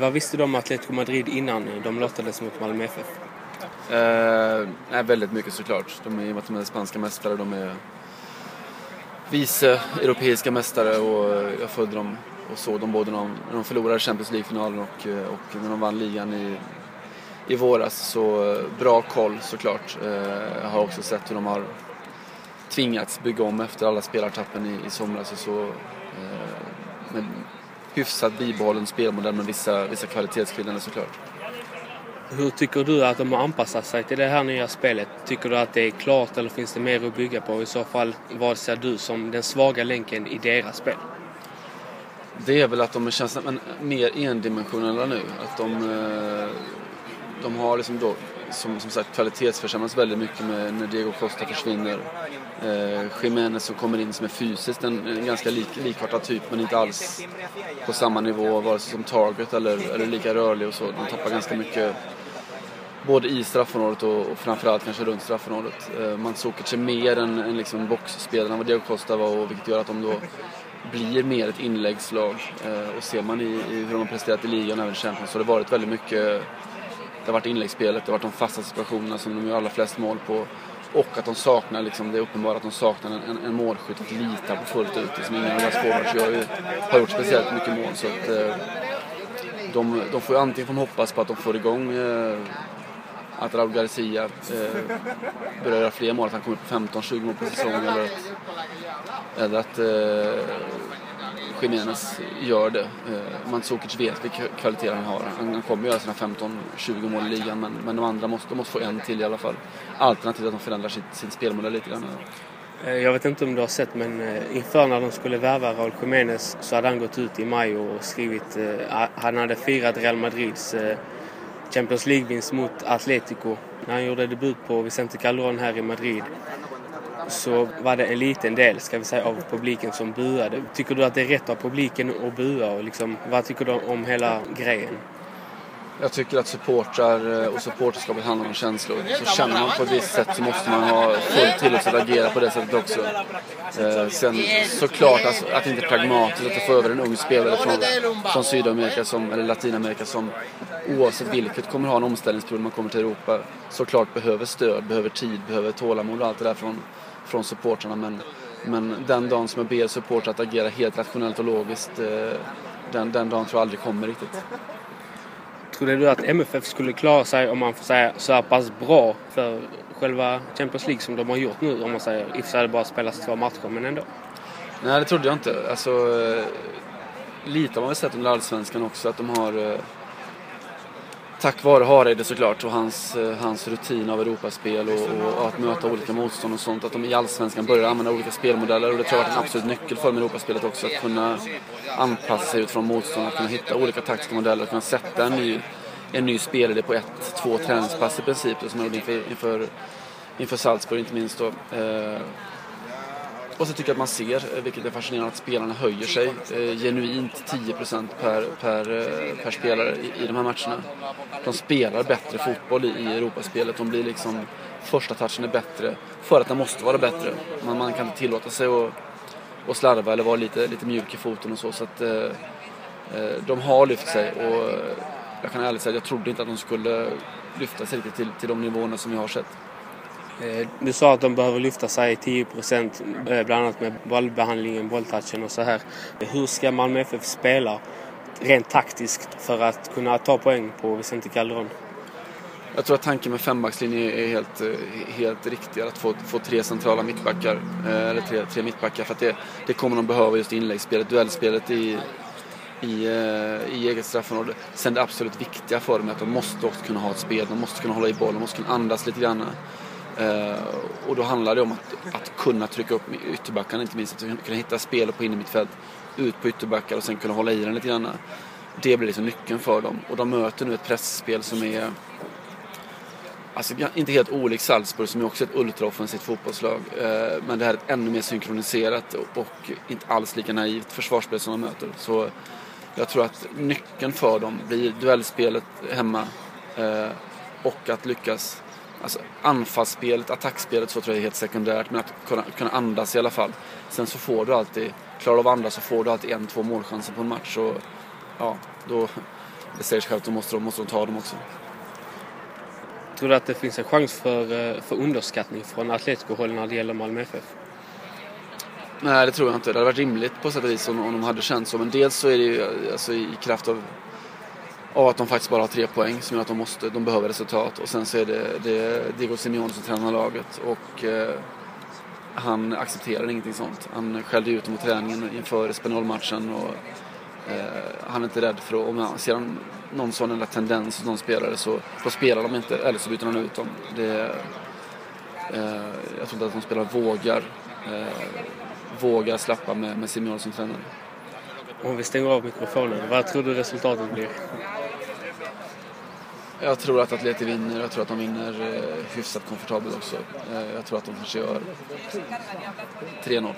Vad visste du om Atletico Madrid innan de lottades mot Malmö FF? Eh, nej, väldigt mycket såklart. De är, I och med att de är spanska mästare, de är vice europeiska mästare och jag följde dem och såg dem både när de, förlorade Champions League-finalen och, eh, och när de vann ligan i, i våras. Så eh, bra koll såklart. Eh, jag har också sett hur de har tvingats bygga om efter alla spelartappen i, i somras och så. Eh, med hyfsat bibehållen spelmodell med vissa, vissa kvalitetsskillnader såklart. Hur tycker du att de har anpassat sig till det här nya spelet? Tycker du att det är klart eller finns det mer att bygga på? I så fall, vad ser du som den svaga länken i deras spel? Det är väl att de känns mer endimensionella nu. Att de, eh, de har liksom då, som, som sagt kvalitetsförsämras väldigt mycket med när Diego Costa försvinner. Eh, Jiménez som kommer in som är fysiskt en, en ganska lik, likartad typ men inte alls på samma nivå vare sig som target eller, eller lika rörlig och så. De tappar ganska mycket både i straffområdet och, och framförallt kanske runt straffområdet. Eh, såg sig mer en, en liksom boxspelare än vad Diego Costa var och vilket gör att de då blir mer ett inläggslag. Eh, och ser man i, i, hur de har presterat i ligan och även Champions så har det varit väldigt mycket det har varit inläggsspelet, det har varit de fasta situationerna som de gör allra flest mål på. Och att de saknar, liksom, det är uppenbart att de saknar en, en, målskytt att lita på fullt ut. Liksom ingen av deras forwards har gjort speciellt mycket mål. Så att, eh, de, de får antingen får hoppas på att de får igång eh, att Raul Garcia eh, börjar göra fler mål, att han kommer upp på 15-20 mål per säsong. Eller att, eller att eh, Jiménez gör det. Eh, Mandzukic vet vilka kvaliteter han har. Han, kommer göra sina 15-20 mål i ligan men, men de andra måste, de måste få en till i alla fall. Alternativt att de förändrar sitt, sin spelmodell lite grann. Eh, jag vet inte om du har sett men eh, inför när de skulle värva Raul Jiménez så hade han gått ut i maj och skrivit eh, han hade firat Real Madrids eh, Champions League-vinst mot Atletico när han gjorde debut på Vicente Calderon här i Madrid så var det en liten del ska vi säga, av publiken som buade. Tycker du att det är rätt av publiken att bua? Och liksom, vad tycker du om hela grejen? Jag tycker att supportrar eh, och supporterskapet handlar om känslor. Så känner man på ett visst sätt så måste man ha full tillåtelse att agera på det sättet också. Eh, sen såklart alltså, att det inte är pragmatiskt att få över en ung spelare från, från Sydamerika som, eller Latinamerika som oavsett vilket kommer ha en omställningsperiod när man kommer till Europa. Såklart behöver stöd, behöver tid, behöver tålamod och allt det där från, från supportrarna. Men, men den dagen som jag ber supportrar att agera helt rationellt och logiskt, eh, den, den dagen tror jag aldrig kommer riktigt skulle du att MFF skulle klara sig om man får säga så här pass bra för själva Champions League som de har gjort nu? Om man säger, i och för sig bara spelas två matcher, men ändå. Nej, det trodde jag inte. Alltså, eh, lite har man väl sett under Allsvenskan också att de har eh, tack vare Hareide såklart och hans, eh, hans rutin av Europaspel och, och, att möta olika motstånd och sånt. Att de i Allsvenskan börjar använda olika spelmodeller och det tror jag har varit en absolut nyckel för dem i Europaspelet också. Att kunna anpassa sig utifrån motstånd, att kunna hitta olika taktiska modeller, att kunna sätta en ny, en ny spelare på ett, två träningspass i princip. Som man gjorde inför, inför, inför Salzburg inte minst då. Eh, och så tycker jag att man ser, eh, vilket är fascinerande, att spelarna höjer sig eh, genuint 10% per, per, eh, per spelare i, i de här matcherna. De spelar bättre fotboll i, i Europaspelet. De blir liksom, första touchen är bättre för att den måste vara bättre. Man, man kan inte tillåta sig att, att slarva eller vara lite, lite mjuk i foten och så. så att, eh, eh de har lyft sig och jag kan ärligt säga att jag trodde inte att de skulle lyfta sig riktigt till, till de nivåerna som vi har sett. Eh, du sa att de behöver lyfta sig 10 procent, eh, bland annat med bollbehandlingen, bolltouchen och så här. Hur ska Malmö FF spela rent taktiskt för att kunna ta poäng på Vicente Calderon? Jag tror att tanken med fembackslinjen är helt, eh, helt riktig. Att få, få tre centrala mittbackar, eller tre, tre mittbackar. För att det, det kommer de behöva just i inläggsspelet, duellspelet i, i, i eget straffområde. Sen det absolut viktiga för dem är att de måste också kunna ha ett spel, de måste kunna hålla i bollen, de måste kunna andas lite grann. Eh, och då handlar det om att, att kunna trycka upp ytterbackarna inte minst. Att kunna hitta spel på innermittfält, ut på ytterbackar och sen kunna hålla i den lite grann. Det blir liksom nyckeln för dem. Och de möter nu ett pressspel som är Alltså inte helt olikt Salzburg som är också ett ultraoffensivt fotbollslag. Eh, men det här är ett ännu mer synkroniserat och, inte alls lika naivt försvarsspel som de möter. Så jag tror att nyckeln för dem blir duellspelet hemma eh, och att lyckas Alltså anfallsspelet, attackspelet så tror jag är helt sekundärt. Men att kunna, kunna andas i alla fall. Sen så får du alltid, klarar du av att andas så får du alltid en, två målchanser på en match. Så, ja, då, det säger sig självt, då måste de, måste de ta dem också. Tror du att det finns en chans för, eh, för underskattning från Atletico-håll när det gäller Malmö FF? Nej, det tror jag inte. Det hade varit rimligt på sätt och vis om, om de hade känt så. Men dels så är det ju alltså, i kraft av, av att de faktiskt bara har tre poäng som gör att de, måste, de behöver resultat. Och sen så är det, det Diego Simeone som tränar laget. Och eh, han accepterar ingenting sånt. Han skällde ut dem på träningen inför Spanol-matchen. Och, eh, han är inte rädd för att, om han ser någon sån där tendens hos någon spelare så då spelar de inte, eller så byter han ut dem. Det, eh, jag tror inte att de spelare vågar eh, vågar släppa med, med Simeone som tränare. Om vi stänger av mikrofonen, vad tror du resultatet blir? Jag tror att Atleti vinner. Jag tror att de vinner eh, hyfsat komfortabelt också. Eh, jag tror att de kanske gör 3-0.